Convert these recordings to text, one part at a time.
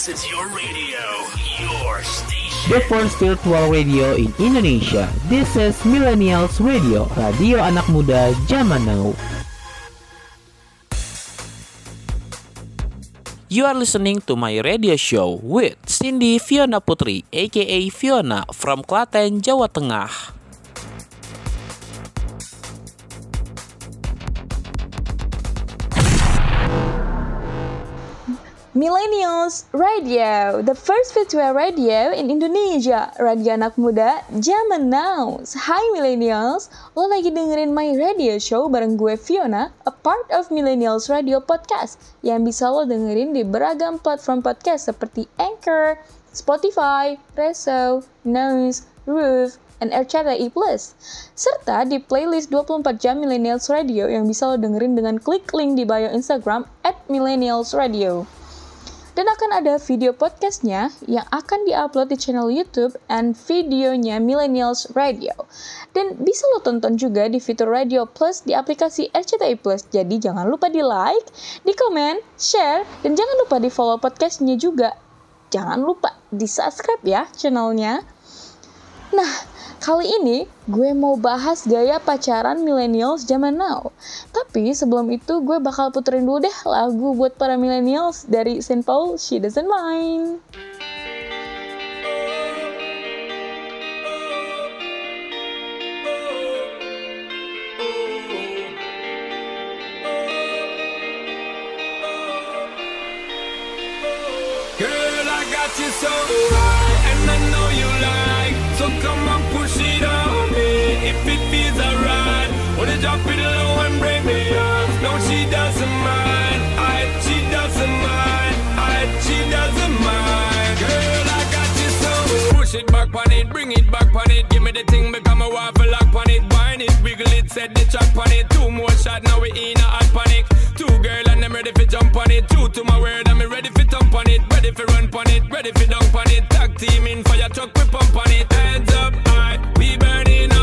This is your radio, your station. The first virtual radio in Indonesia. This is Millennials Radio, radio anak muda zaman now. You are listening to my radio show with Cindy Fiona Putri, aka Fiona from Klaten, Jawa Tengah. Millennials Radio, the first virtual radio in Indonesia, radio anak muda zaman now. Hai Millennials, lo lagi dengerin My Radio Show bareng gue Fiona, a part of Millennials Radio Podcast yang bisa lo dengerin di beragam platform podcast seperti Anchor, Spotify, Reso, Nose, Roof, and RCTI Plus. Serta di playlist 24 jam Millennials Radio yang bisa lo dengerin dengan klik link di bio Instagram at Millennials Radio dan akan ada video podcastnya yang akan diupload di channel YouTube and videonya Millennials Radio. Dan bisa lo tonton juga di fitur Radio Plus di aplikasi RCTI Plus. Jadi jangan lupa di like, di komen, share, dan jangan lupa di follow podcastnya juga. Jangan lupa di subscribe ya channelnya. Nah, Kali ini gue mau bahas gaya pacaran millennials zaman now. Tapi sebelum itu gue bakal puterin dulu deh lagu buat para millennials dari Saint Paul, She Doesn't Mind. Push it back on it, bring it back on it. Give me the thing, become a waffle lock on it. Wine it, wiggle it, set the track on it. Two more shot, now we in a hot panic. Two girl and I'm ready for jump on it. True to my word, I'm ready for thump on it. Ready for run on it, ready for dunk on it. Tag team in fire truck, we pump on it. Hands up, high, we burning up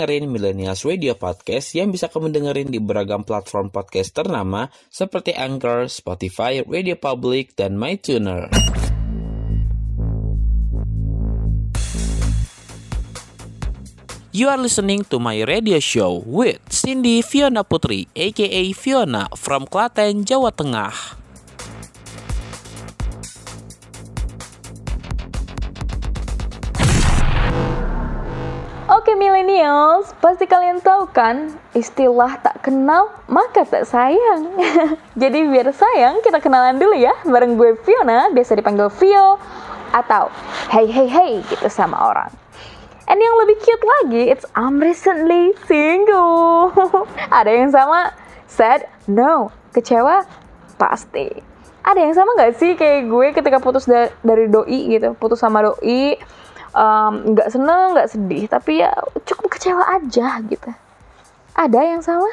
dengerin Millennials Radio Podcast yang bisa kamu dengerin di beragam platform podcast ternama seperti Anchor, Spotify, Radio Public, dan MyTuner. You are listening to my radio show with Cindy Fiona Putri, aka Fiona from Klaten, Jawa Tengah. Oke millennials, pasti kalian tahu kan istilah tak kenal maka tak sayang. Jadi biar sayang kita kenalan dulu ya bareng gue Fiona, biasa dipanggil Vio atau hey hey hey gitu sama orang. And yang lebih cute lagi, it's I'm recently single. Ada yang sama sad, no. Kecewa, pasti. Ada yang sama gak sih kayak gue ketika putus da- dari doi gitu, putus sama doi, um, nggak seneng nggak sedih tapi ya cukup kecewa aja gitu. Ada yang sama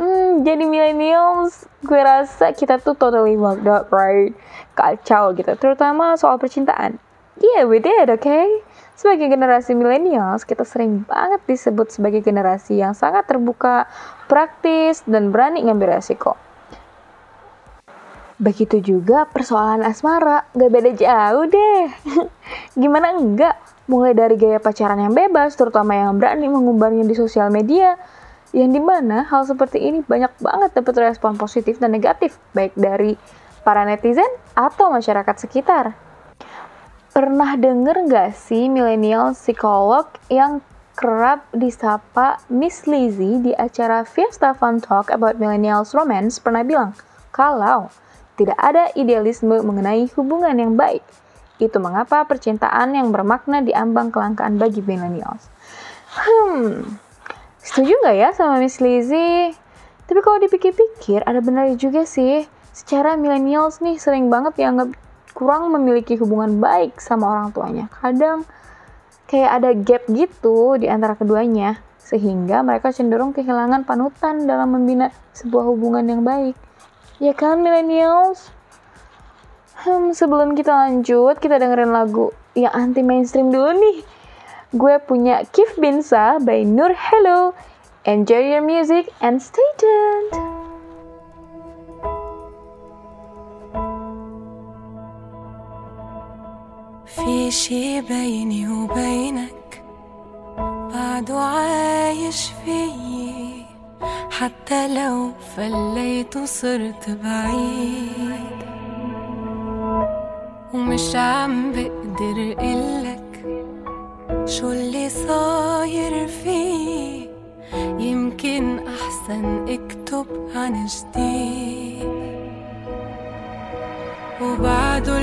hmm, jadi millennials gue rasa kita tuh totally fucked up right? Kacau gitu terutama soal percintaan. Yeah we did okay? Sebagai generasi millennials kita sering banget disebut sebagai generasi yang sangat terbuka praktis dan berani ngambil resiko Begitu juga persoalan asmara, gak beda jauh deh. Gimana enggak? Mulai dari gaya pacaran yang bebas, terutama yang berani mengumbarnya di sosial media, yang di mana hal seperti ini banyak banget dapat respon positif dan negatif, baik dari para netizen atau masyarakat sekitar. Pernah denger nggak sih milenial psikolog yang kerap disapa Miss Lizzie di acara Fiesta Fun Talk about Millennials Romance pernah bilang, kalau tidak ada idealisme mengenai hubungan yang baik. Itu mengapa percintaan yang bermakna diambang kelangkaan bagi millennials. Hmm, setuju nggak ya sama Miss Lizzie? Tapi kalau dipikir-pikir, ada benar juga sih. Secara millennials nih sering banget yang kurang memiliki hubungan baik sama orang tuanya. Kadang kayak ada gap gitu di antara keduanya, sehingga mereka cenderung kehilangan panutan dalam membina sebuah hubungan yang baik. Ya kan millennials? Hmm, sebelum kita lanjut, kita dengerin lagu yang anti mainstream dulu nih. Gue punya Kif Binsa by Nur Hello. Enjoy your music and stay tuned. في شي بيني وبينك بعده عايش فيي حتى لو فليت وصرت بعيد. ومش عم بقدر قلك شو اللي صاير فيه يمكن أحسن اكتب عن جديد. وبعده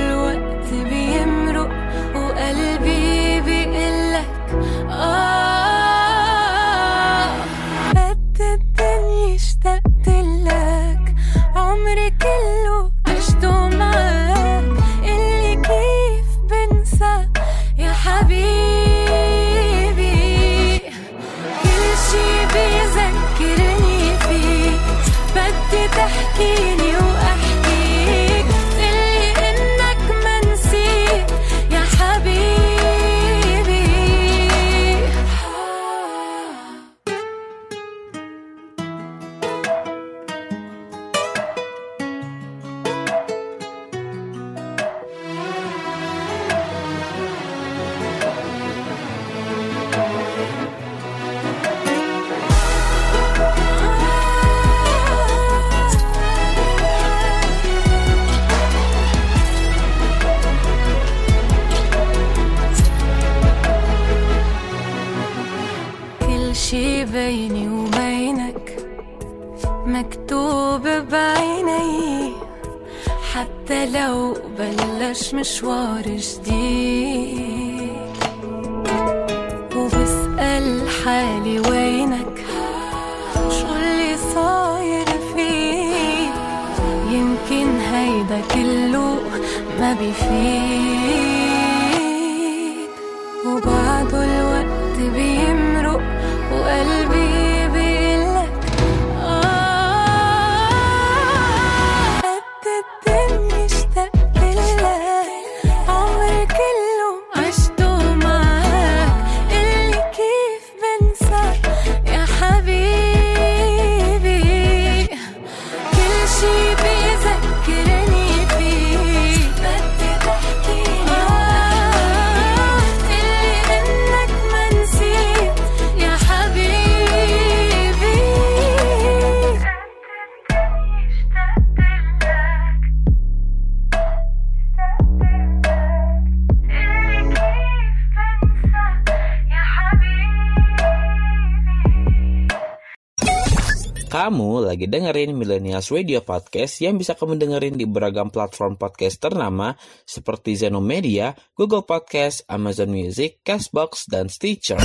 lagi dengerin Millennials Radio Podcast yang bisa kamu dengerin di beragam platform podcast ternama seperti Zeno Media, Google Podcast, Amazon Music, Castbox, dan Stitcher.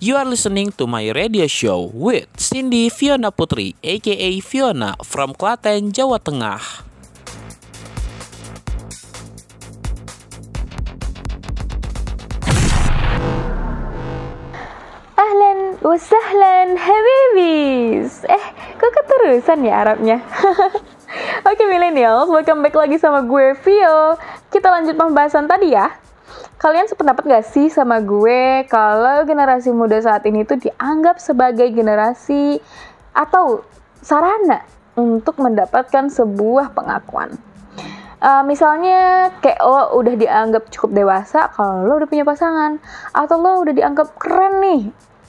You are listening to my radio show with Cindy Fiona Putri, aka Fiona from Klaten, Jawa Tengah. Ahlan wasahlan habibis. Eh, kok keterusan ya Arabnya? Oke millennials, welcome back lagi sama gue Vio. Kita lanjut pembahasan tadi ya. Kalian sependapat gak sih sama gue kalau generasi muda saat ini tuh dianggap sebagai generasi atau sarana untuk mendapatkan sebuah pengakuan? Uh, misalnya kayak lo udah dianggap cukup dewasa kalau lo udah punya pasangan atau lo udah dianggap keren nih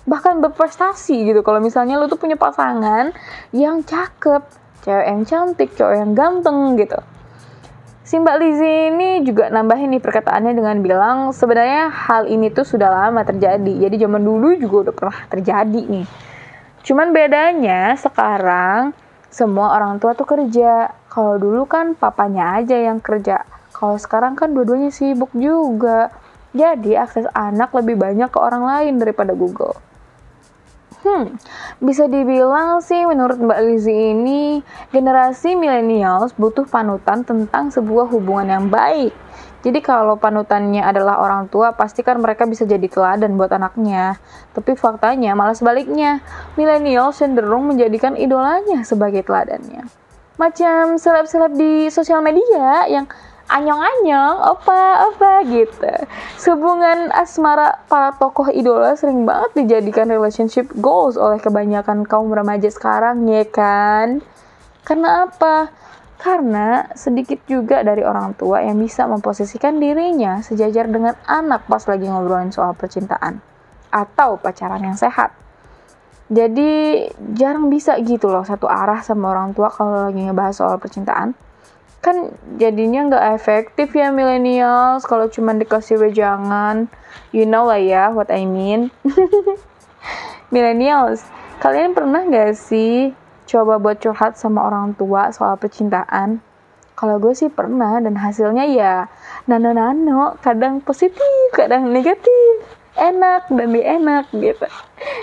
bahkan berprestasi gitu kalau misalnya lo tuh punya pasangan yang cakep cewek yang cantik cowok yang ganteng gitu si Mbak Lizzie ini juga nambahin nih perkataannya dengan bilang sebenarnya hal ini tuh sudah lama terjadi jadi zaman dulu juga udah pernah terjadi nih cuman bedanya sekarang semua orang tua tuh kerja. Kalau dulu kan papanya aja yang kerja. Kalau sekarang kan dua-duanya sibuk juga. Jadi akses anak lebih banyak ke orang lain daripada Google. Hmm, bisa dibilang sih menurut Mbak Lizzie ini generasi millennials butuh panutan tentang sebuah hubungan yang baik. Jadi kalau panutannya adalah orang tua, pasti kan mereka bisa jadi teladan buat anaknya. Tapi faktanya malah sebaliknya, milenial cenderung menjadikan idolanya sebagai teladannya. Macam seleb-seleb di sosial media yang anyong-anyong, apa-apa gitu. Hubungan asmara para tokoh idola sering banget dijadikan relationship goals oleh kebanyakan kaum remaja sekarang, ya kan? Karena apa? Karena sedikit juga dari orang tua yang bisa memposisikan dirinya sejajar dengan anak pas lagi ngobrolin soal percintaan atau pacaran yang sehat. Jadi jarang bisa gitu loh satu arah sama orang tua kalau lagi ngebahas soal percintaan. Kan jadinya nggak efektif ya millennials kalau cuma dikasih wejangan. You know lah ya what I mean. millennials, kalian pernah nggak sih coba buat curhat sama orang tua soal percintaan? Kalau gue sih pernah dan hasilnya ya nano-nano, kadang positif, kadang negatif, enak dan di enak gitu.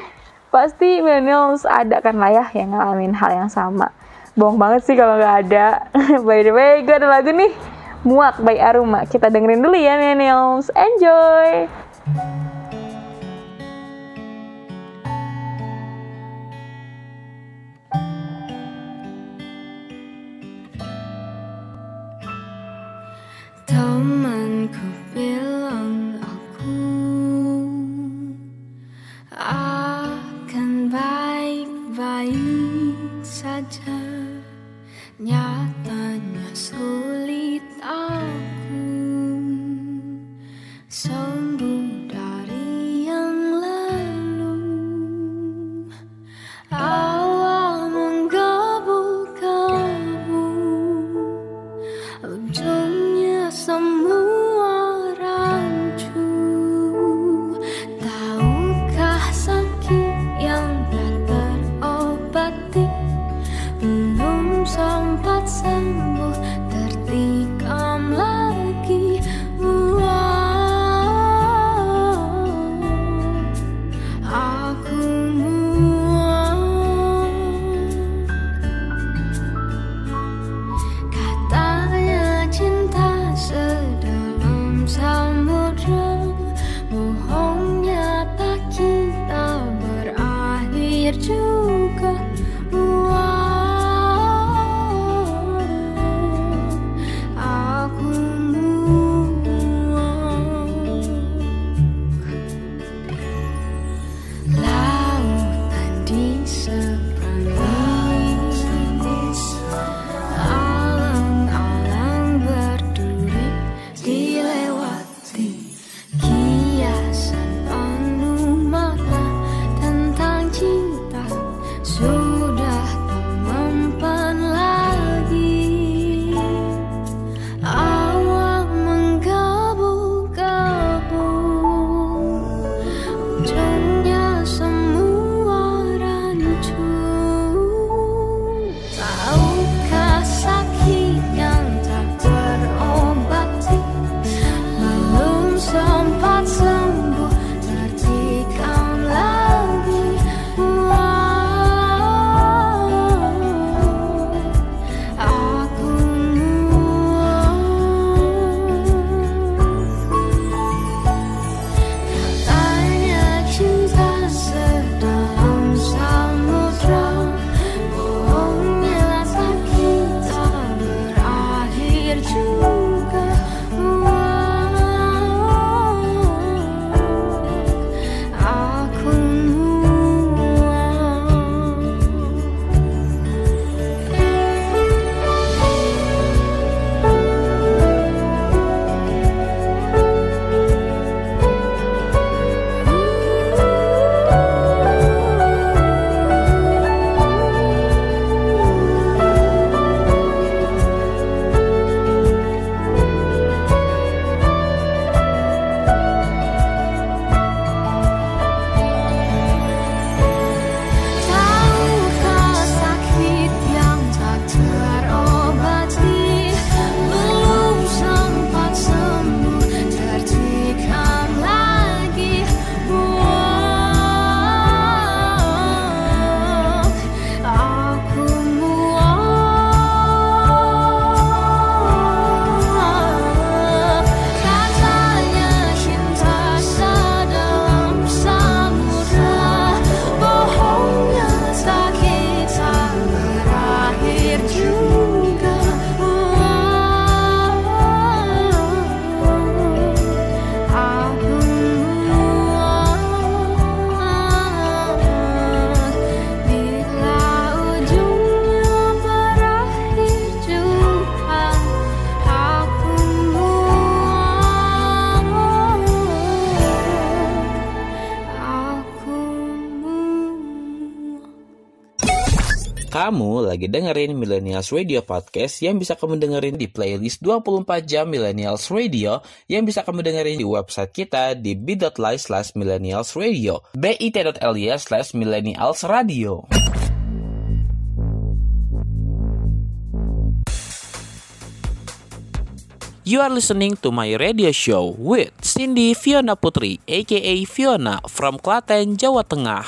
Pasti millennials ada kan lah ya yang ngalamin hal yang sama. Bohong banget sih kalau nggak ada. by the way, gue ada lagu nih. Muak by Aruma. Kita dengerin dulu ya millennials. Enjoy! Temanku bilang aku akan baik-baik saja Nyatanya sulit aku. Sembuh dengerin Millennials Radio Podcast yang bisa kamu dengerin di playlist 24 jam Millennials Radio yang bisa kamu dengerin di website kita di bit.ly slash millennials radio bit.ly slash millennials radio. You are listening to my radio show with Cindy Fiona Putri, aka Fiona from Klaten, Jawa Tengah.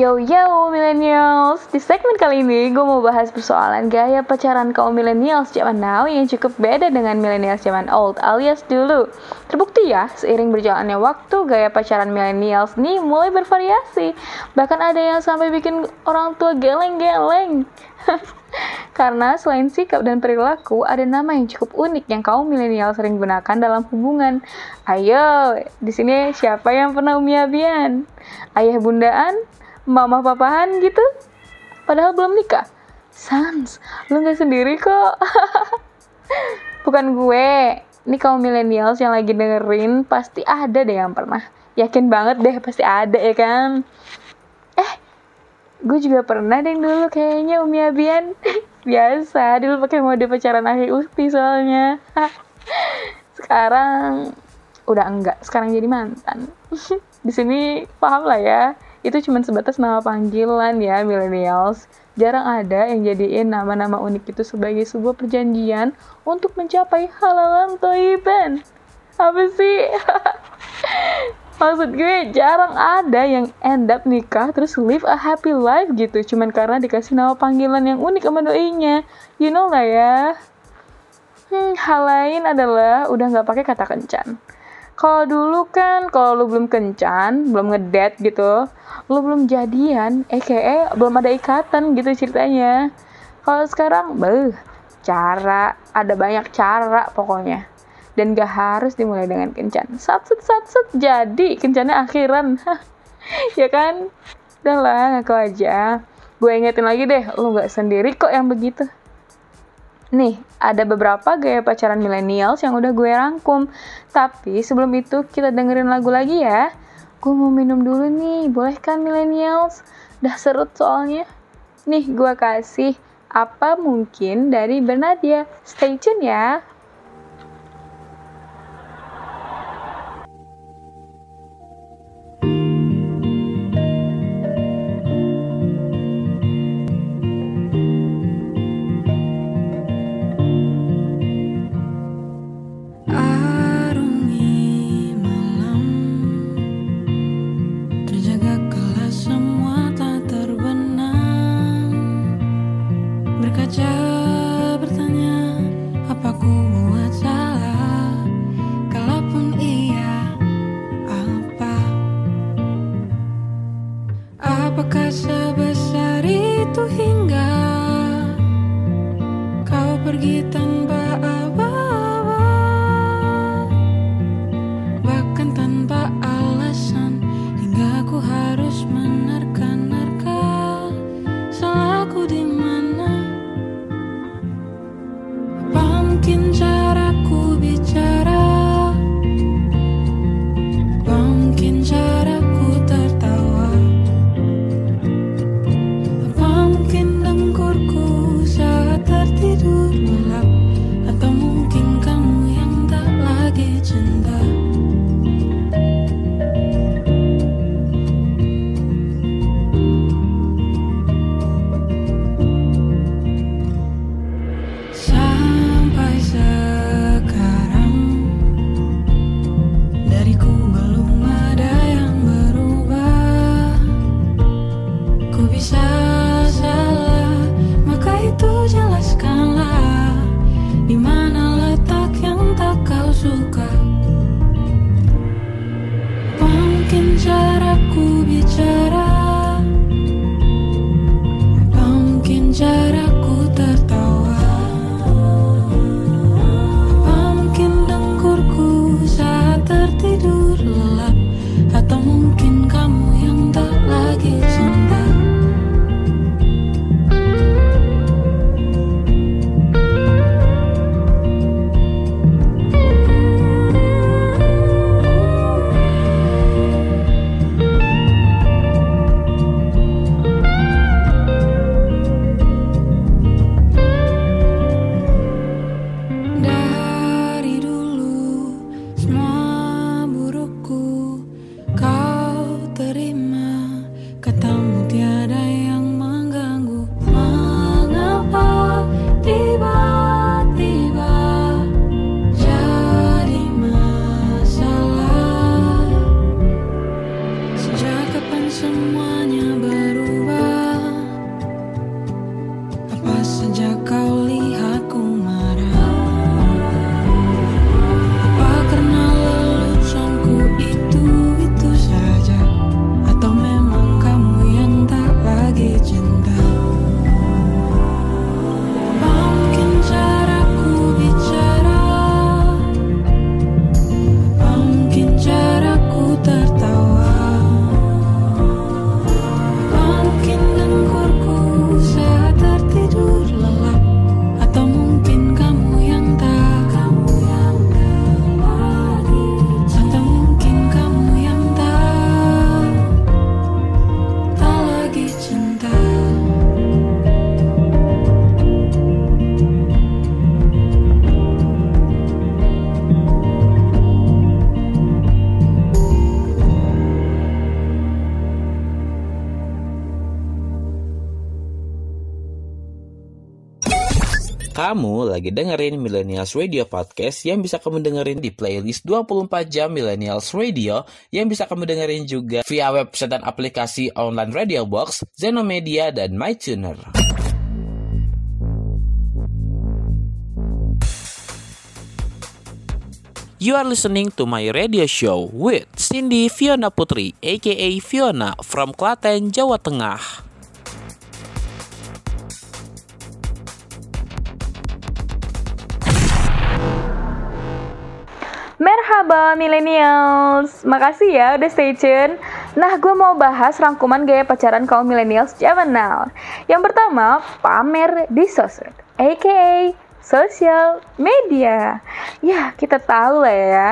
Yo yo millennials, di segmen kali ini gue mau bahas persoalan gaya pacaran kaum millennials zaman now yang cukup beda dengan millennials zaman old alias dulu. Terbukti ya, seiring berjalannya waktu gaya pacaran millennials nih mulai bervariasi. Bahkan ada yang sampai bikin orang tua geleng-geleng. Karena selain sikap dan perilaku, ada nama yang cukup unik yang kaum milenial sering gunakan dalam hubungan. Ayo, di sini siapa yang pernah umiabian? Ayah bundaan? Mama papahan gitu? Padahal belum nikah. Sans, lu gak sendiri kok. Bukan gue. Ini kaum milenials yang lagi dengerin pasti ada deh yang pernah. Yakin banget deh pasti ada ya kan. Eh, gue juga pernah deh dulu kayaknya Umi Abian biasa dulu pakai mode pacaran akhir ukti soalnya sekarang udah enggak sekarang jadi mantan di sini paham lah ya itu cuma sebatas nama panggilan ya millennials jarang ada yang jadiin nama-nama unik itu sebagai sebuah perjanjian untuk mencapai halalan toiban apa sih Maksud gue jarang ada yang end up nikah terus live a happy life gitu cuman karena dikasih nama panggilan yang unik sama doinya. You know lah ya. Hmm, hal lain adalah udah nggak pakai kata kencan. Kalau dulu kan kalau lu belum kencan, belum ngedet gitu, lu belum jadian, eh kayak belum ada ikatan gitu ceritanya. Kalau sekarang, beuh, cara, ada banyak cara pokoknya dan gak harus dimulai dengan kencan. Sat-set sat-set jadi kencannya akhiran. ya kan? Udah lah, ngaku aja. Gue ingetin lagi deh, lu gak sendiri kok yang begitu. Nih, ada beberapa gaya pacaran millennials yang udah gue rangkum. Tapi sebelum itu kita dengerin lagu lagi ya. Gue mau minum dulu nih, boleh kan millennials? Udah serut soalnya. Nih, gue kasih apa mungkin dari Bernadia. Stay tune ya. 下。Kamu lagi dengerin Millennials Radio Podcast yang bisa kamu dengerin di playlist 24 jam Millennials Radio yang bisa kamu dengerin juga via website dan aplikasi online Radio Box, Zenomedia, dan MyTuner. You are listening to my radio show with Cindy Fiona Putri, aka Fiona from Klaten, Jawa Tengah. Merhaba millennials, makasih ya udah stay tune. Nah, gue mau bahas rangkuman gaya pacaran kaum millennials zaman now. Yang pertama, pamer di sosmed, aka sosial media. Ya, kita tahu lah ya,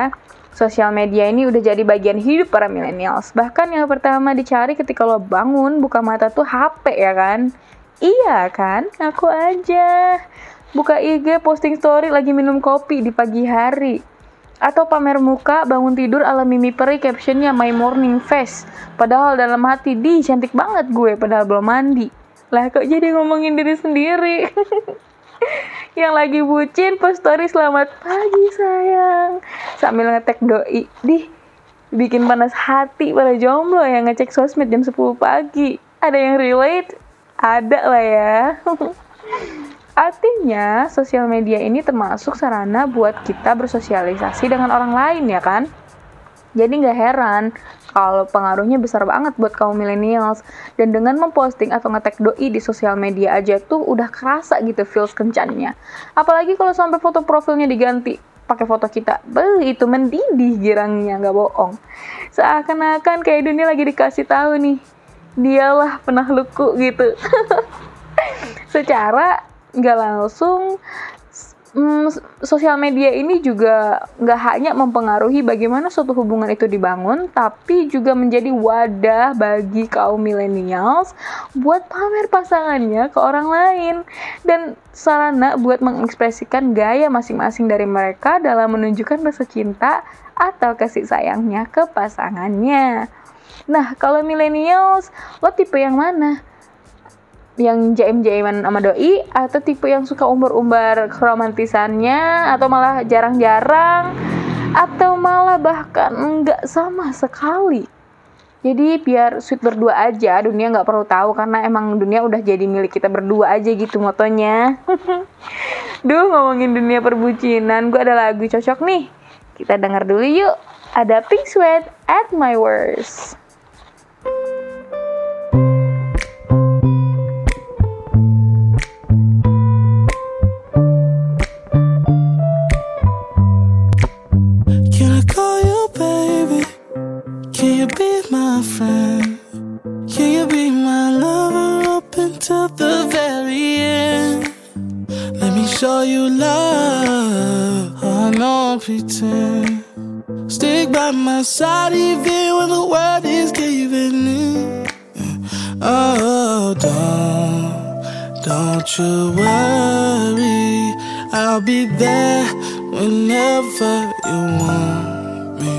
sosial media ini udah jadi bagian hidup para millennials. Bahkan yang pertama dicari ketika lo bangun, buka mata tuh HP ya kan? Iya kan? Aku aja. Buka IG, posting story lagi minum kopi di pagi hari. Atau pamer muka, bangun tidur ala Mimi Peri captionnya My Morning Face. Padahal dalam hati, di cantik banget gue padahal belum mandi. Lah kok jadi ngomongin diri sendiri? Yang lagi bucin post story selamat pagi sayang. Sambil ngetek doi. Di bikin panas hati para jomblo yang ngecek sosmed jam 10 pagi. Ada yang relate? Ada lah ya. Artinya, sosial media ini termasuk sarana buat kita bersosialisasi dengan orang lain ya kan? Jadi nggak heran kalau pengaruhnya besar banget buat kaum millennials. Dan dengan memposting atau ngetek doi di sosial media aja tuh udah kerasa gitu feels kencannya. Apalagi kalau sampai foto profilnya diganti pakai foto kita. Beuh, itu mendidih girangnya, nggak bohong. Seakan-akan kayak dunia lagi dikasih tahu nih. Dialah penahluku gitu. Secara nggak langsung mm, sosial media ini juga nggak hanya mempengaruhi bagaimana suatu hubungan itu dibangun, tapi juga menjadi wadah bagi kaum millennials buat pamer pasangannya ke orang lain dan sarana buat mengekspresikan gaya masing-masing dari mereka dalam menunjukkan rasa cinta atau kasih sayangnya ke pasangannya. Nah, kalau millennials, lo tipe yang mana? Yang jaim-jaiman sama doi atau tipe yang suka umbar-umbar keromantisannya atau malah jarang-jarang atau malah bahkan enggak sama sekali. Jadi biar sweet berdua aja dunia nggak perlu tahu karena emang dunia udah jadi milik kita berdua aja gitu motonya. Duh ngomongin dunia perbucinan gue ada lagu cocok nih. Kita denger dulu yuk. Ada Pink Sweat at My Worst friend? Can you be my lover up until the very end? Let me show you love. Oh, no pretend. Stick by my side even when the world is giving in. Oh, don't, don't you worry. I'll be there whenever you want me.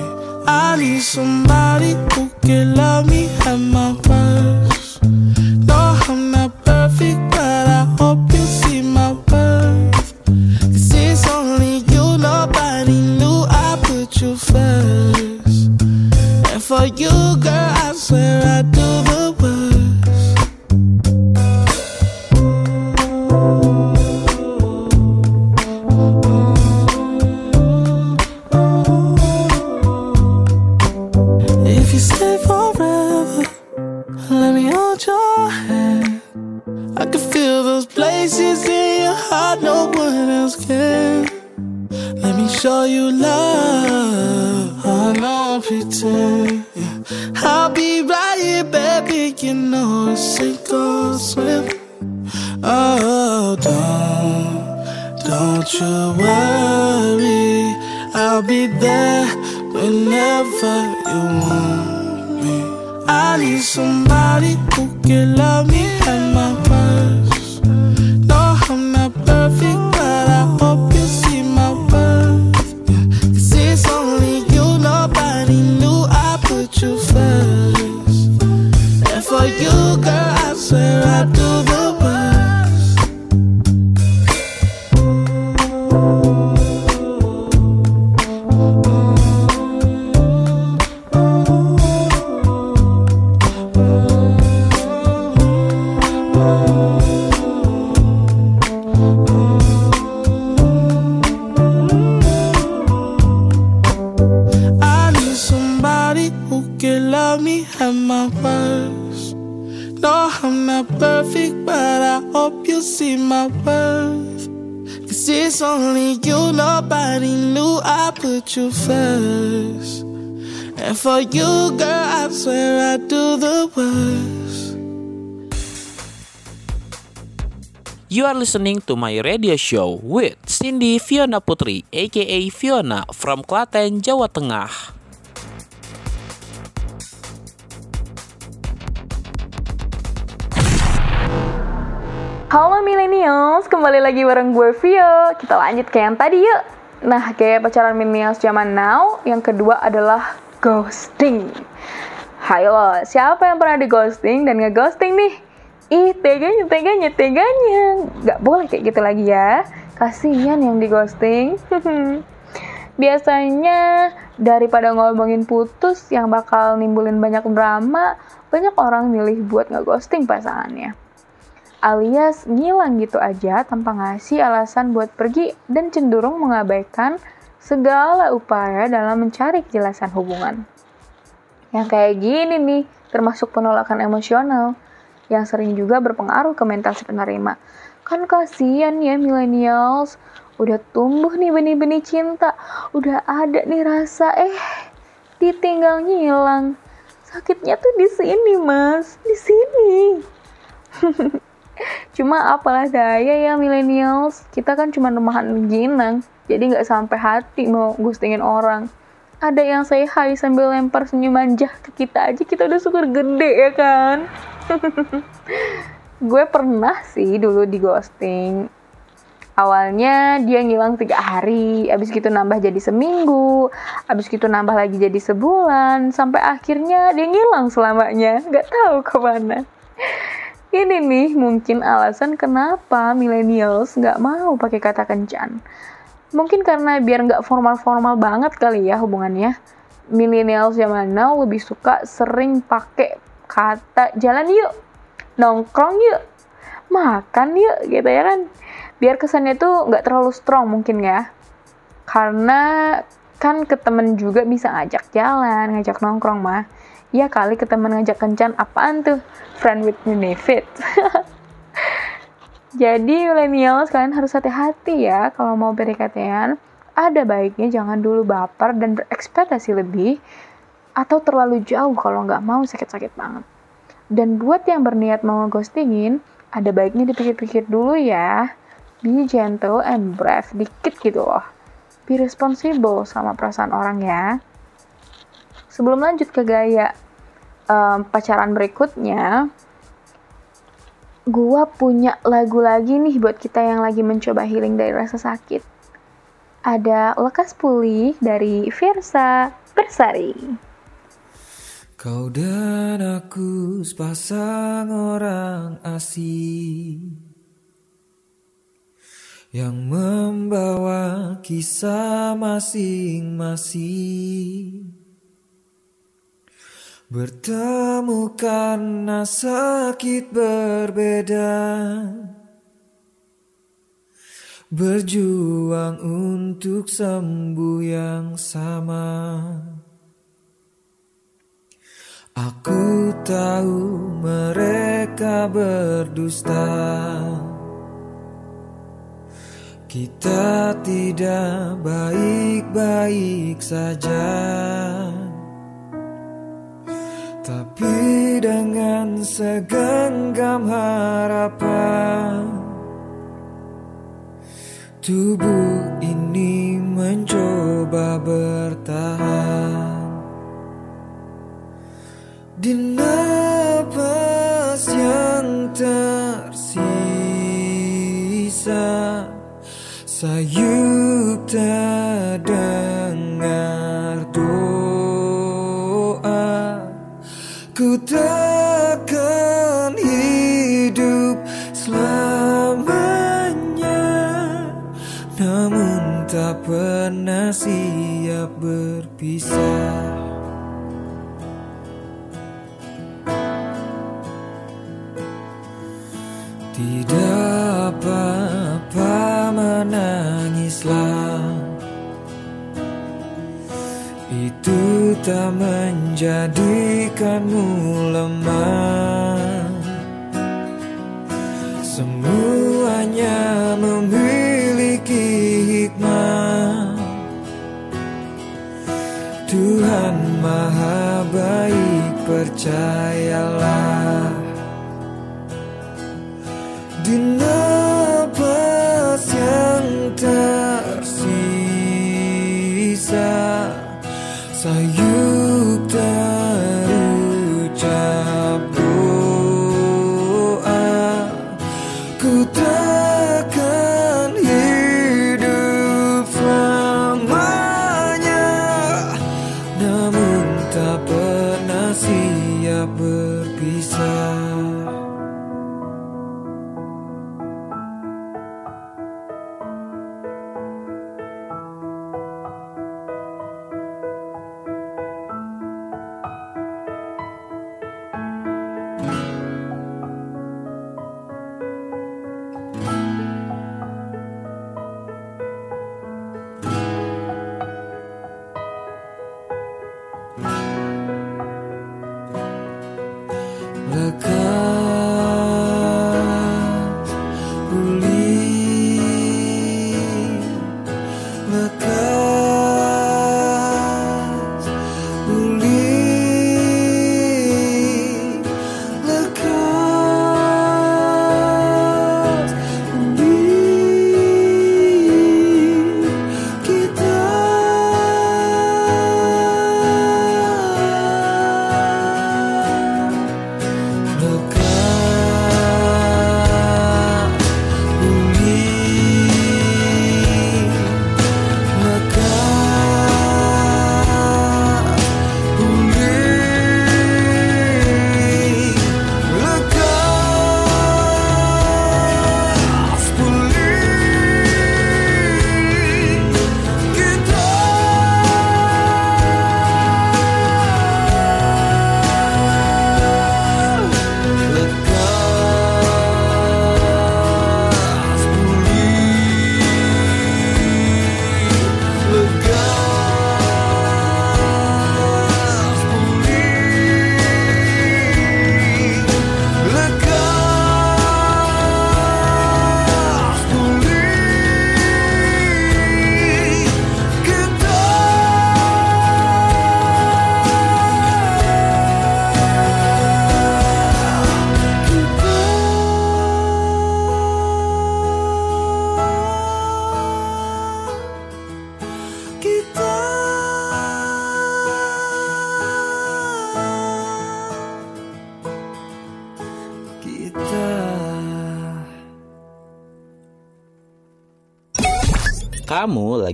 I need somebody who me at my worst. No, I'm not perfect, but I hope you see my worth. Cause it's only you, nobody knew I put you first. And for you, girl, I swear I do listening to my radio show with Cindy Fiona Putri, aka Fiona from Klaten, Jawa Tengah. Halo millennials, kembali lagi bareng gue Vio. Kita lanjut ke yang tadi yuk. Nah, kayak pacaran millennials zaman now, yang kedua adalah ghosting. Hai lo, siapa yang pernah di ghosting dan nge-ghosting nih? Ih, teganya, teganya, teganya. Gak boleh kayak gitu lagi ya. Kasihan yang di ghosting. Biasanya daripada ngomongin putus yang bakal nimbulin banyak drama, banyak orang milih buat nge-ghosting pasangannya alias ngilang gitu aja tanpa ngasih alasan buat pergi dan cenderung mengabaikan segala upaya dalam mencari kejelasan hubungan. Yang kayak gini nih, termasuk penolakan emosional, yang sering juga berpengaruh ke mental si penerima. Kan kasihan ya millennials, udah tumbuh nih benih-benih cinta, udah ada nih rasa, eh ditinggal ngilang. Sakitnya tuh di sini mas, di sini. Cuma apalah daya ya millennials, kita kan cuma rumahan ginang, jadi nggak sampai hati mau ghostingin orang. Ada yang say hi sambil lempar senyum manja ke kita aja, kita udah syukur gede ya kan? Gue pernah sih dulu di ghosting. Awalnya dia ngilang tiga hari, abis gitu nambah jadi seminggu, abis gitu nambah lagi jadi sebulan, sampai akhirnya dia ngilang selamanya, nggak tahu ke mana. Ini nih mungkin alasan kenapa millennials nggak mau pakai kata kencan. Mungkin karena biar nggak formal-formal banget kali ya hubungannya. Millennials zaman now lebih suka sering pakai kata jalan yuk, nongkrong yuk, makan yuk gitu ya kan. Biar kesannya tuh nggak terlalu strong mungkin ya. Karena kan ke temen juga bisa ngajak jalan, ngajak nongkrong mah. Ya kali ke temen ngajak kencan apaan tuh? Friend with benefit. Jadi millennials kalian harus hati-hati ya kalau mau PDKT-an. Ada baiknya jangan dulu baper dan berekspektasi lebih atau terlalu jauh kalau nggak mau sakit-sakit banget. Dan buat yang berniat mau ghostingin, ada baiknya dipikir-pikir dulu ya. Be gentle and brave dikit gitu loh. Be responsible sama perasaan orang ya. Sebelum lanjut ke gaya em, pacaran berikutnya, gua punya lagu lagi nih buat kita yang lagi mencoba healing dari rasa sakit. Ada Lekas Pulih dari Versa Bersari. Kau dan aku sepasang orang asing Yang membawa kisah masing-masing. Bertemu karena sakit berbeda Berjuang untuk sembuh yang sama Aku tahu mereka berdusta. Kita tidak baik-baik saja. Tapi dengan segenggam harapan Tubuh ini mencoba bertahan Di napas yang tersisa Sayup terdengar doa. Ku takkan hidup selamanya Namun tak pernah siap berpisah tak menjadikanmu lemah. Semuanya memiliki hikmah. Tuhan maha baik percayalah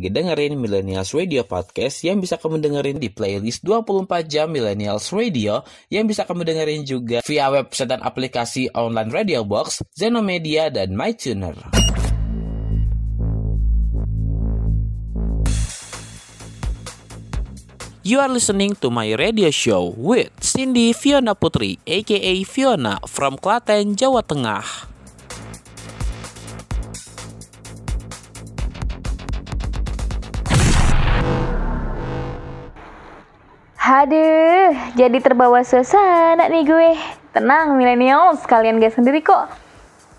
lagi dengerin Millennials Radio Podcast yang bisa kamu dengerin di playlist 24 jam Millennials Radio yang bisa kamu dengerin juga via website dan aplikasi online Radio Box, Zenomedia, dan MyTuner. You are listening to my radio show with Cindy Fiona Putri, aka Fiona from Klaten, Jawa Tengah. Haduh, jadi terbawa suasana nih gue. Tenang millennials, kalian gak sendiri kok.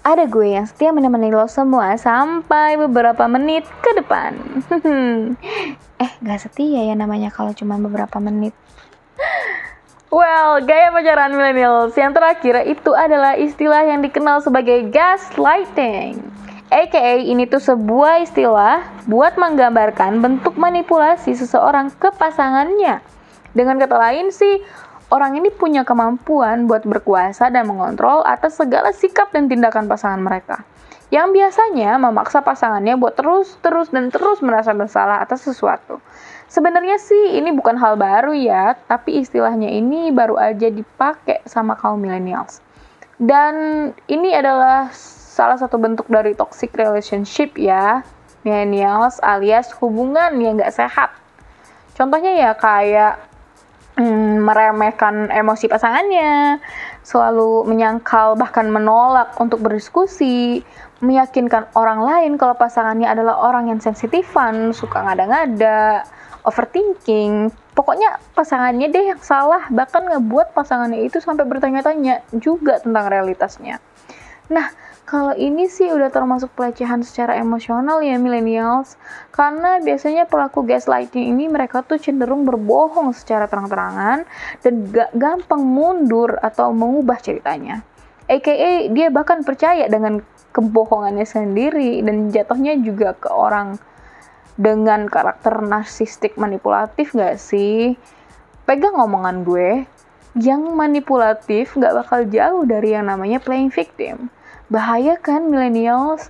Ada gue yang setia menemani lo semua sampai beberapa menit ke depan. eh, gak setia ya namanya kalau cuma beberapa menit. Well, gaya pacaran millennials yang terakhir itu adalah istilah yang dikenal sebagai gaslighting. AKA ini tuh sebuah istilah buat menggambarkan bentuk manipulasi seseorang ke pasangannya. Dengan kata lain sih, orang ini punya kemampuan buat berkuasa dan mengontrol atas segala sikap dan tindakan pasangan mereka. Yang biasanya memaksa pasangannya buat terus, terus, dan terus merasa bersalah atas sesuatu. Sebenarnya sih ini bukan hal baru ya, tapi istilahnya ini baru aja dipakai sama kaum millennials. Dan ini adalah salah satu bentuk dari toxic relationship ya, millennials alias hubungan yang gak sehat. Contohnya ya kayak mm, meremehkan emosi pasangannya, selalu menyangkal bahkan menolak untuk berdiskusi, meyakinkan orang lain kalau pasangannya adalah orang yang sensitifan, suka ngada-ngada, overthinking. Pokoknya pasangannya deh yang salah, bahkan ngebuat pasangannya itu sampai bertanya-tanya juga tentang realitasnya. Nah, kalau ini sih udah termasuk pelecehan secara emosional ya millennials. Karena biasanya pelaku gaslighting ini mereka tuh cenderung berbohong secara terang-terangan dan gak gampang mundur atau mengubah ceritanya. AKA dia bahkan percaya dengan kebohongannya sendiri dan jatuhnya juga ke orang dengan karakter narsistik manipulatif gak sih? Pegang omongan gue, yang manipulatif gak bakal jauh dari yang namanya playing victim. Bahaya kan millennials?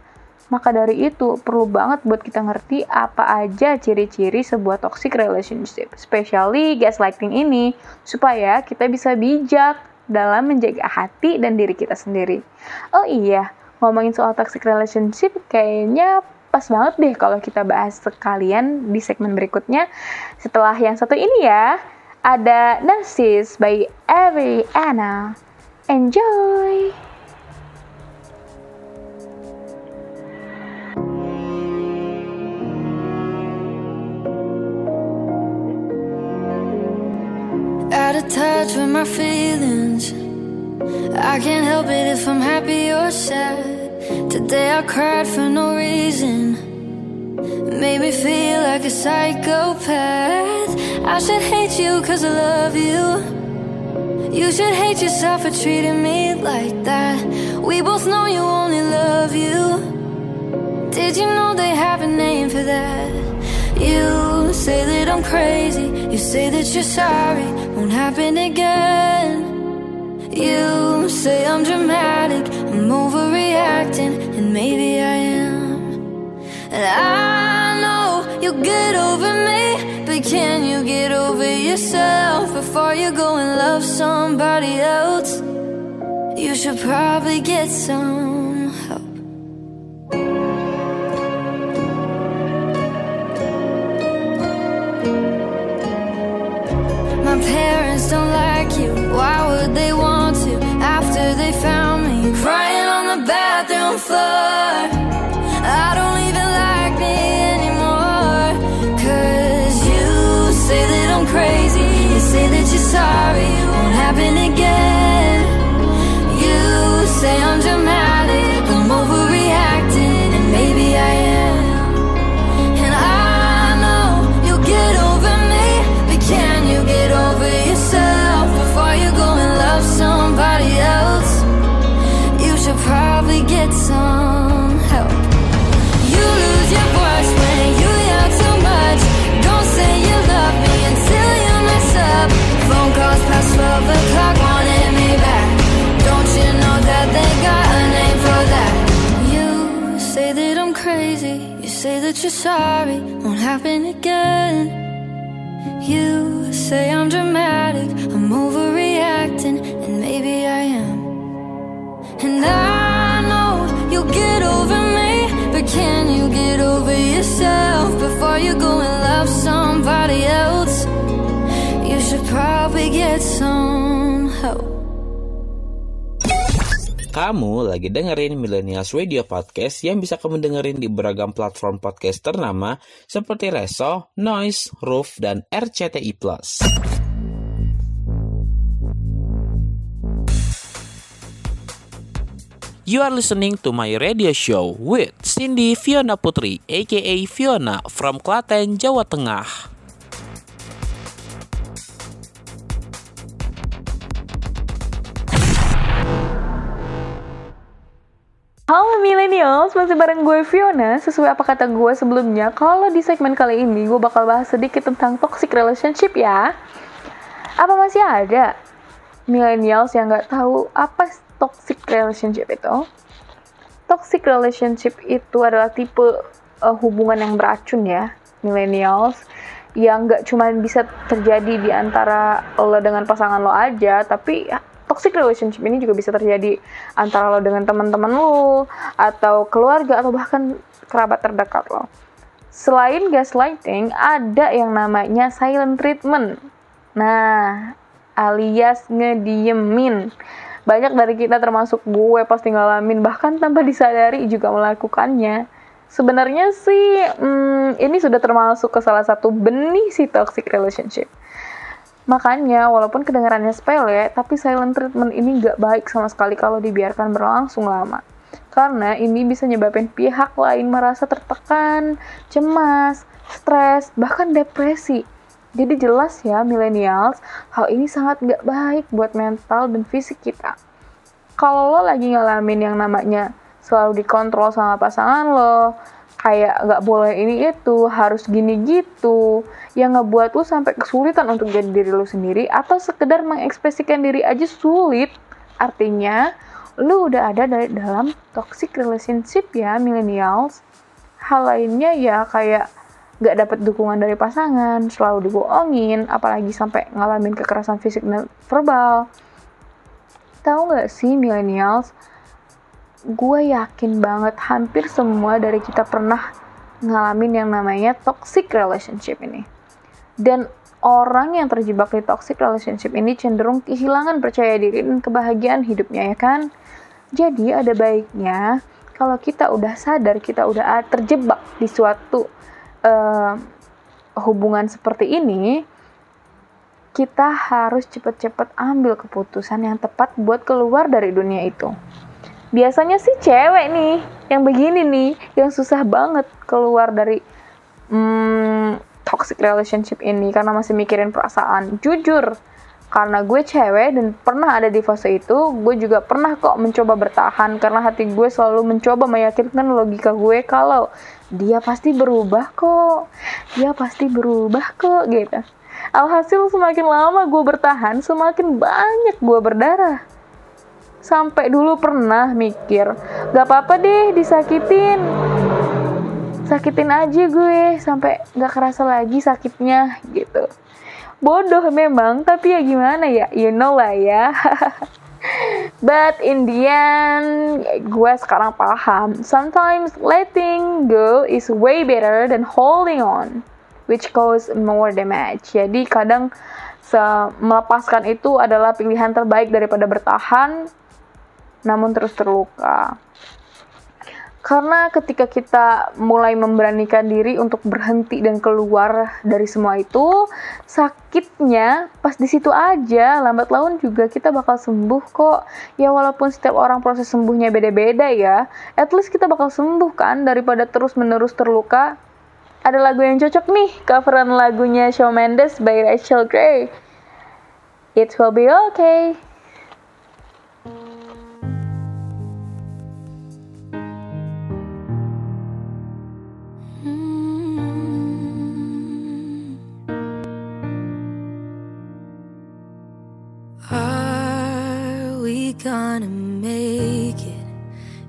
Maka dari itu, perlu banget buat kita ngerti apa aja ciri-ciri sebuah toxic relationship, especially gaslighting ini, supaya kita bisa bijak dalam menjaga hati dan diri kita sendiri. Oh iya, ngomongin soal toxic relationship, kayaknya pas banget deh kalau kita bahas sekalian di segmen berikutnya. Setelah yang satu ini ya, ada Narcis by Every Anna. Enjoy! Touch with my feelings. I can't help it if I'm happy or sad. Today I cried for no reason. Made me feel like a psychopath. I should hate you cause I love you. You should hate yourself for treating me like that. We both know you only love you. Did you know they have a name for that? You say that I'm crazy. You say that you're sorry. Won't happen again. You say I'm dramatic. I'm overreacting. And maybe I am. And I know you'll get over me. But can you get over yourself before you go and love somebody else? You should probably get some parents don't like you. Why would they want to after they found me crying on the bathroom floor? I don't even like me anymore. Cause you say that I'm crazy. You say that you're sorry. Won't happen again. You say I'm dramatic. That you're sorry won't happen again. You say I'm dramatic, I'm overreacting, and maybe I am. And I know you'll get over me, but can you get over yourself before you go and love somebody else? You should probably get some Kamu lagi dengerin Millennials Radio Podcast yang bisa kamu dengerin di beragam platform podcast ternama seperti Reso, Noise, Roof, dan RCTI+. You are listening to my radio show with Cindy Fiona Putri, aka Fiona from Klaten, Jawa Tengah. Halo millennials, masih bareng gue Fiona. Sesuai apa kata gue sebelumnya, kalau di segmen kali ini gue bakal bahas sedikit tentang toxic relationship ya. Apa masih ada millennials yang nggak tahu apa toxic relationship itu? Toxic relationship itu adalah tipe uh, hubungan yang beracun ya, millennials yang nggak cuma bisa terjadi di antara lo dengan pasangan lo aja, tapi toxic relationship ini juga bisa terjadi antara lo dengan teman-teman lo atau keluarga atau bahkan kerabat terdekat lo. Selain gaslighting, ada yang namanya silent treatment. Nah, alias ngediemin. Banyak dari kita termasuk gue pasti ngalamin bahkan tanpa disadari juga melakukannya. Sebenarnya sih hmm, ini sudah termasuk ke salah satu benih si toxic relationship. Makanya, walaupun kedengarannya sepele, tapi silent treatment ini nggak baik sama sekali kalau dibiarkan berlangsung lama. Karena ini bisa nyebabin pihak lain merasa tertekan, cemas, stres, bahkan depresi. Jadi jelas ya, millennials, hal ini sangat nggak baik buat mental dan fisik kita. Kalau lo lagi ngalamin yang namanya selalu dikontrol sama pasangan lo, kayak nggak boleh ini itu, harus gini gitu, yang ngebuat lu sampai kesulitan untuk jadi diri lu sendiri atau sekedar mengekspresikan diri aja sulit, artinya lu udah ada dari dalam toxic relationship ya millennials. Hal lainnya ya kayak nggak dapat dukungan dari pasangan, selalu dibohongin, apalagi sampai ngalamin kekerasan fisik dan verbal. Tahu nggak sih millennials? Gue yakin banget hampir semua dari kita pernah ngalamin yang namanya toxic relationship ini. Dan orang yang terjebak di toxic relationship ini cenderung kehilangan percaya diri dan kebahagiaan hidupnya ya kan. Jadi ada baiknya kalau kita udah sadar kita udah terjebak di suatu uh, hubungan seperti ini, kita harus cepet-cepet ambil keputusan yang tepat buat keluar dari dunia itu biasanya sih cewek nih yang begini nih yang susah banget keluar dari hmm, toxic relationship ini karena masih mikirin perasaan jujur. Karena gue cewek dan pernah ada di fase itu gue juga pernah kok mencoba bertahan karena hati gue selalu mencoba meyakinkan logika gue kalau dia pasti berubah kok dia pasti berubah kok gitu. Alhasil semakin lama gue bertahan semakin banyak gue berdarah sampai dulu pernah mikir gak apa-apa deh disakitin. Sakitin aja gue sampai gak kerasa lagi sakitnya gitu. Bodoh memang tapi ya gimana ya? You know lah ya. But in the end gue sekarang paham. Sometimes letting go is way better than holding on which cause more damage. Jadi kadang melepaskan itu adalah pilihan terbaik daripada bertahan namun terus terluka. Karena ketika kita mulai memberanikan diri untuk berhenti dan keluar dari semua itu, sakitnya pas di situ aja, lambat laun juga kita bakal sembuh kok. Ya walaupun setiap orang proses sembuhnya beda-beda ya, at least kita bakal sembuh kan daripada terus-menerus terluka. Ada lagu yang cocok nih, coveran lagunya Shawn Mendes by Rachel Gray. It will be okay. gonna make it?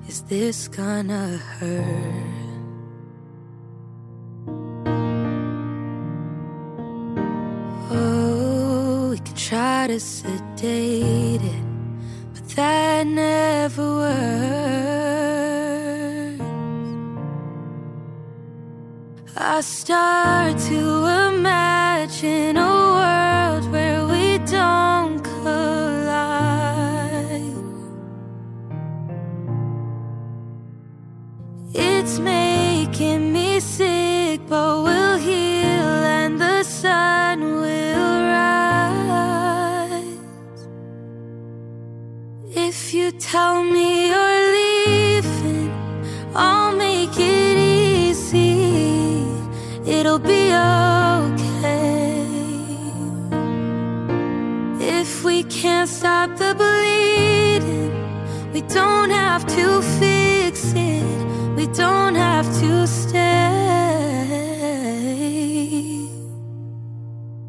Is this gonna hurt? Oh, we can try to sedate it, but that never works. I start to imagine a world where we don't. It's making me sick, but we'll heal and the sun will rise. If you tell me you're leaving, I'll make it easy. It'll be okay. If we can't stop the bleeding, we don't have to fix it. We don't have to stay.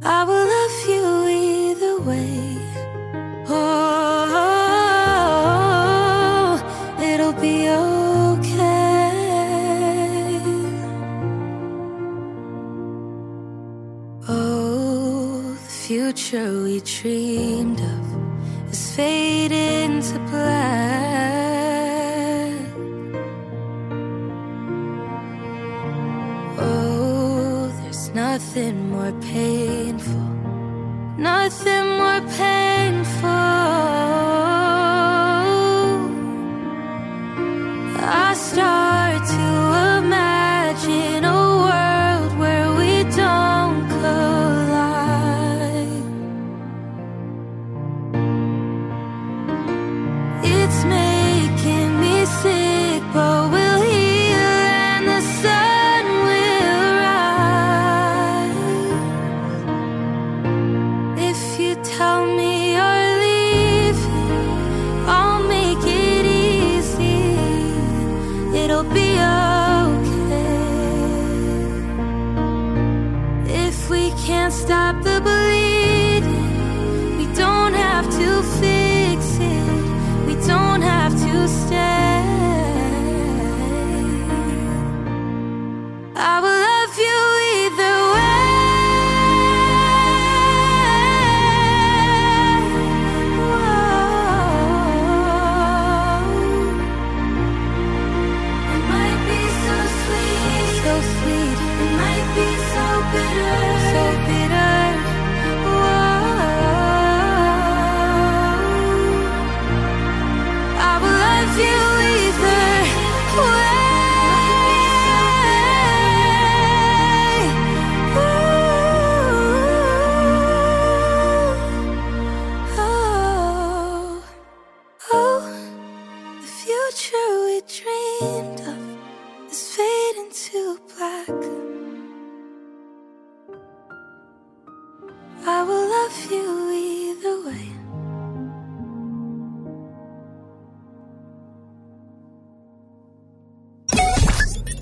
I will love you either way. Oh, it'll be okay. Oh, the future we dreamed of pay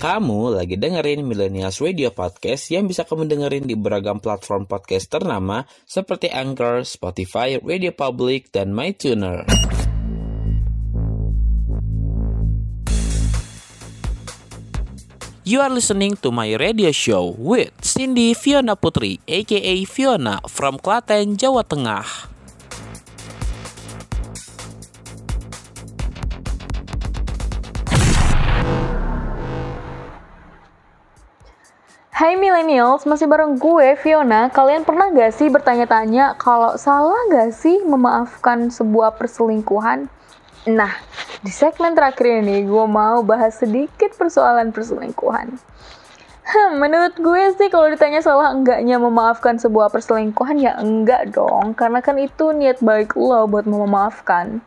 Kamu lagi dengerin Millennials Radio Podcast yang bisa kamu dengerin di beragam platform podcast ternama seperti Anchor, Spotify, Radio Public, dan MyTuner. You are listening to my radio show with Cindy Fiona Putri, aka Fiona from Klaten, Jawa Tengah. Hai millennials, masih bareng gue Fiona. Kalian pernah gak sih bertanya-tanya kalau salah gak sih memaafkan sebuah perselingkuhan? Nah, di segmen terakhir ini gue mau bahas sedikit persoalan perselingkuhan. Hmm, menurut gue sih kalau ditanya salah enggaknya memaafkan sebuah perselingkuhan ya enggak dong, karena kan itu niat baik lo buat memaafkan.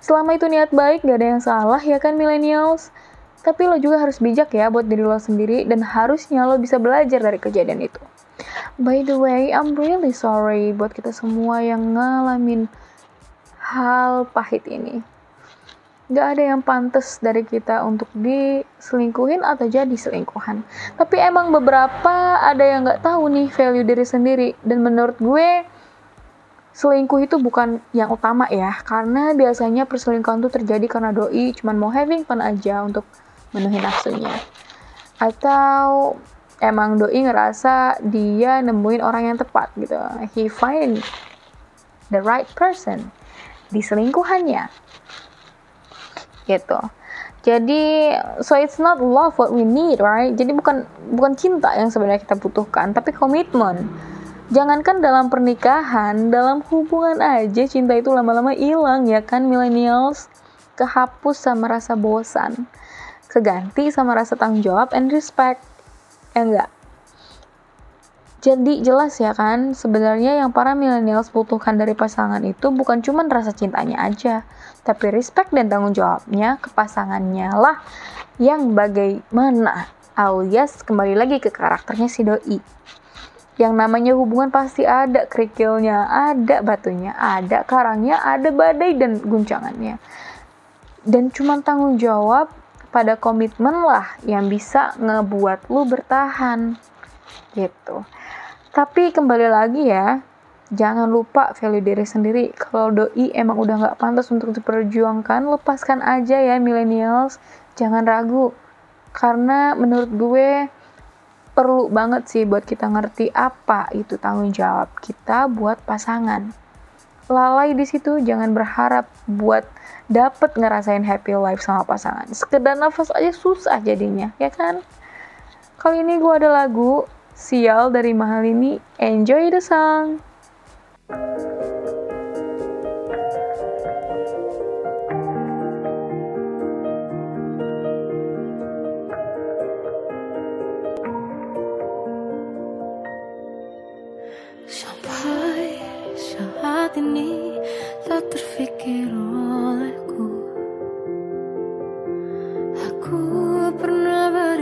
Selama itu niat baik gak ada yang salah ya kan millennials? Tapi lo juga harus bijak ya buat diri lo sendiri dan harusnya lo bisa belajar dari kejadian itu. By the way, I'm really sorry buat kita semua yang ngalamin hal pahit ini. Gak ada yang pantas dari kita untuk diselingkuhin atau jadi selingkuhan. Tapi emang beberapa ada yang gak tahu nih value diri sendiri. Dan menurut gue, selingkuh itu bukan yang utama ya. Karena biasanya perselingkuhan itu terjadi karena doi cuman mau having fun aja untuk menuhi nafsunya. Atau emang doi ngerasa dia nemuin orang yang tepat gitu. He find the right person di selingkuhannya. Gitu. Jadi so it's not love what we need right? Jadi bukan bukan cinta yang sebenarnya kita butuhkan tapi komitmen jangankan dalam pernikahan dalam hubungan aja cinta itu lama-lama hilang ya kan millennials? Kehapus sama rasa bosan keganti sama rasa tanggung jawab and respect ya enggak jadi jelas ya kan, sebenarnya yang para millennials butuhkan dari pasangan itu bukan cuma rasa cintanya aja, tapi respect dan tanggung jawabnya ke pasangannya lah yang bagaimana alias kembali lagi ke karakternya si doi. Yang namanya hubungan pasti ada kerikilnya, ada batunya, ada karangnya, ada badai dan guncangannya. Dan cuma tanggung jawab pada komitmen lah yang bisa ngebuat lu bertahan gitu. Tapi kembali lagi ya, jangan lupa value diri sendiri. Kalau doi emang udah nggak pantas untuk diperjuangkan, lepaskan aja ya millennials. Jangan ragu, karena menurut gue perlu banget sih buat kita ngerti apa itu tanggung jawab kita buat pasangan. Lalai di situ jangan berharap buat dapet ngerasain happy life sama pasangan. Sekedar nafas aja susah jadinya, ya kan? Kali ini gue ada lagu Sial dari Mahal ini. Enjoy the song! Sampai saat ini tak terfikir olehku. Aku pernah beri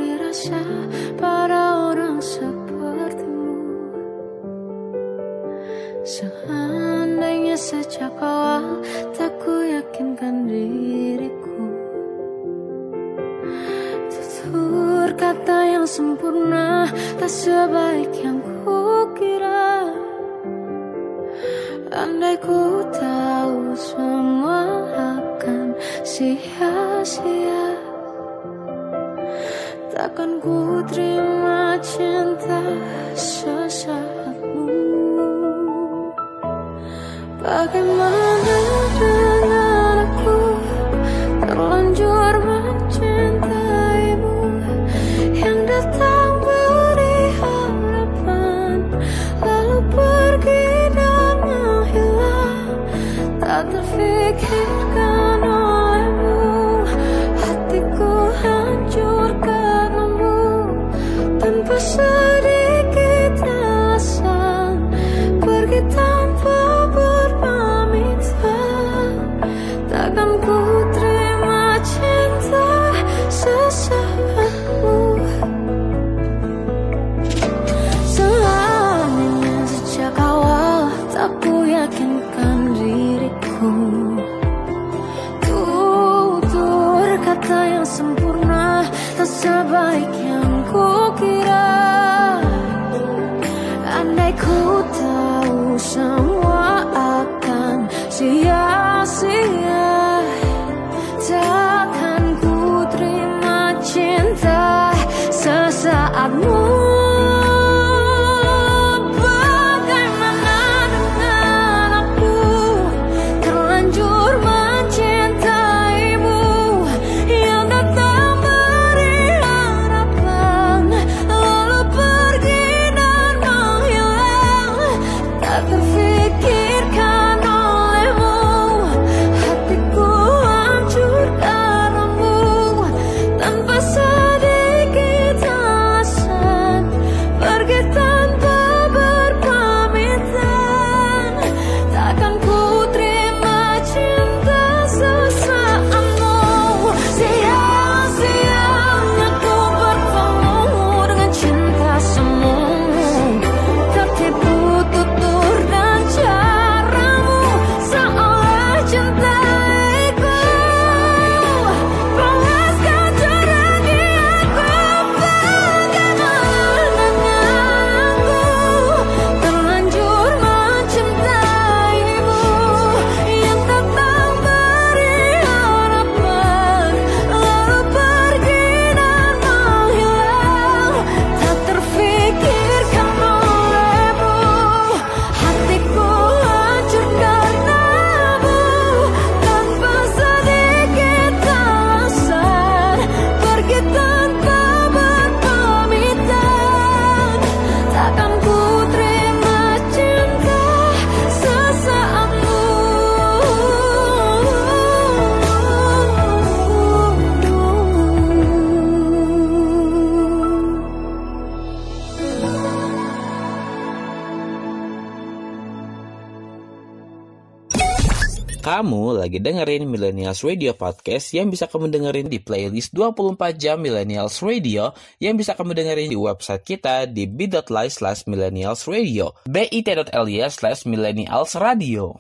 dengerin Millennials Radio Podcast yang bisa kamu dengerin di playlist 24 jam Millennials Radio yang bisa kamu dengerin di website kita di bit.ly slash millennials radio bit.ly slash millennials radio.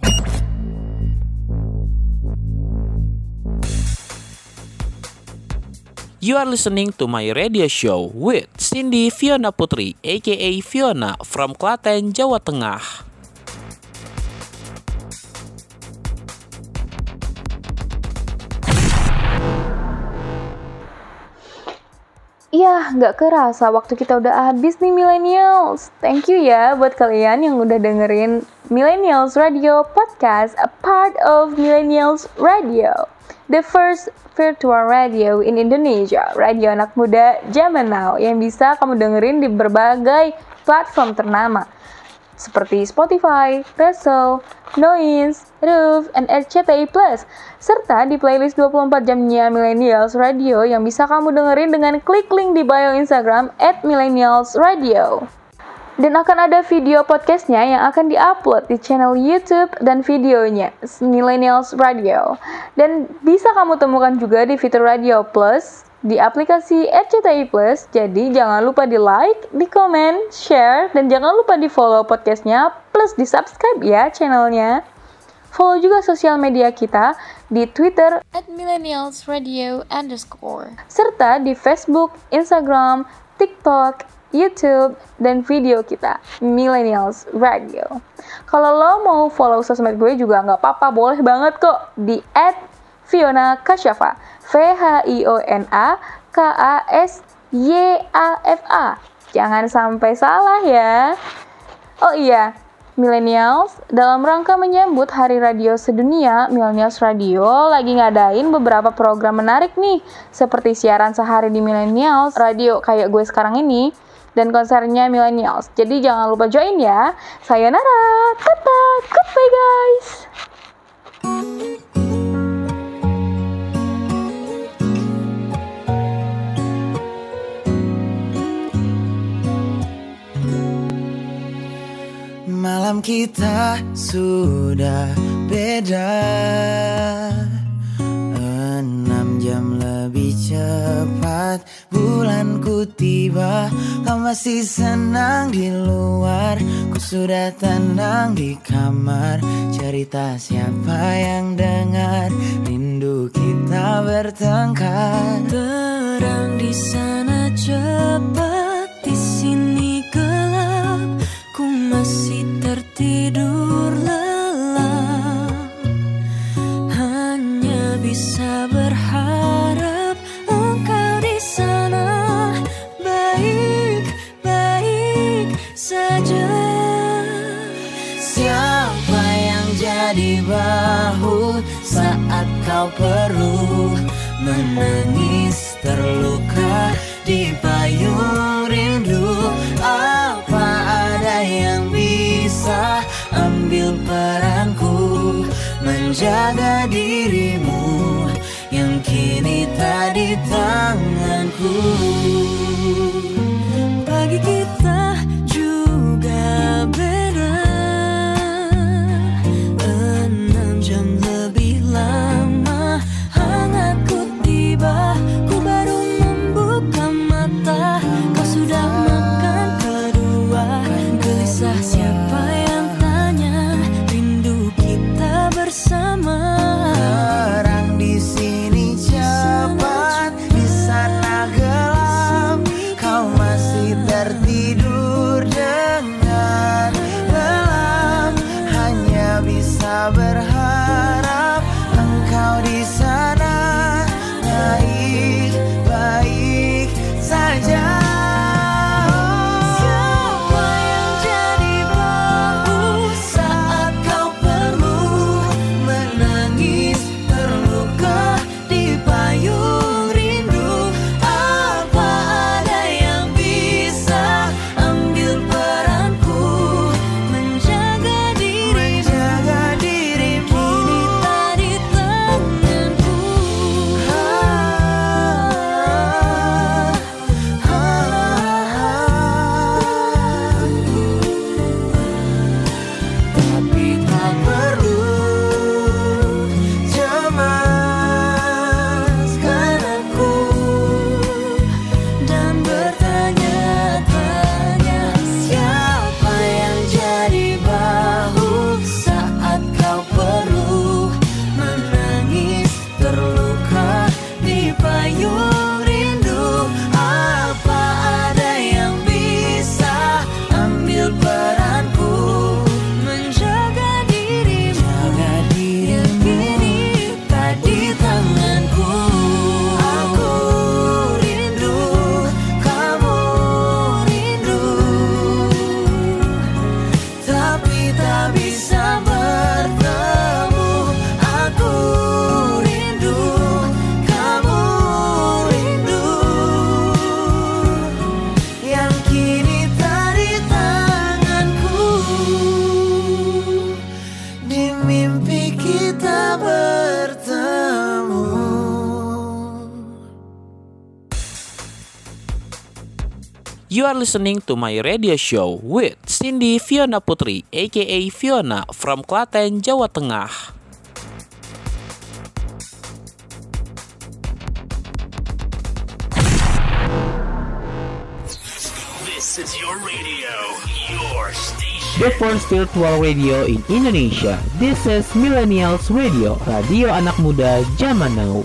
You are listening to my radio show with Cindy Fiona Putri, aka Fiona from Klaten, Jawa Tengah. Yah, nggak kerasa waktu kita udah habis nih millennials. Thank you ya buat kalian yang udah dengerin Millennials Radio Podcast, a part of Millennials Radio. The first virtual radio in Indonesia, radio anak muda zaman now yang bisa kamu dengerin di berbagai platform ternama seperti Spotify, Reso, Noise, Roof, and RCTI Plus, serta di playlist 24 jamnya Millennials Radio yang bisa kamu dengerin dengan klik link di bio Instagram at Millennials Radio. Dan akan ada video podcastnya yang akan diupload di channel YouTube dan videonya Millennials Radio. Dan bisa kamu temukan juga di fitur Radio Plus di aplikasi RCTI Plus. Jadi jangan lupa di like, di komen, share, dan jangan lupa di follow podcastnya plus di subscribe ya channelnya. Follow juga sosial media kita di Twitter at millennials radio underscore. serta di Facebook, Instagram, TikTok, YouTube, dan video kita, Millennials Radio. Kalau lo mau follow sosmed gue juga nggak apa-apa, boleh banget kok di at Fiona Kasyafa, V-H-I-O-N-A K-A-S-Y-A-F-A. Jangan sampai salah ya. Oh iya, Millennials, dalam rangka menyambut Hari Radio Sedunia, Millennials Radio lagi ngadain beberapa program menarik nih, seperti siaran sehari di Millennials, radio kayak gue sekarang ini, dan konsernya Millennials. Jadi jangan lupa join ya. Sayonara, tata, goodbye guys. Malam kita sudah beda. Enam jam lebih cepat Bulanku tiba. Kau masih senang di luar. Ku sudah tenang di kamar. Cerita siapa yang dengar? Rindu kita bertengkar. Terang di sana cepat masih tertidur lelap. Hanya bisa berharap engkau di sana. Baik baik saja. Siapa yang jadi bahu saat kau perlu menangis terluka menjaga dirimu yang kini tak di tanganku are listening to my radio show with Cindy Fiona Putri, aka Fiona from Klaten, Jawa Tengah. This is your radio, your station. The first virtual radio in Indonesia. This is Millennials Radio, radio anak muda zaman now.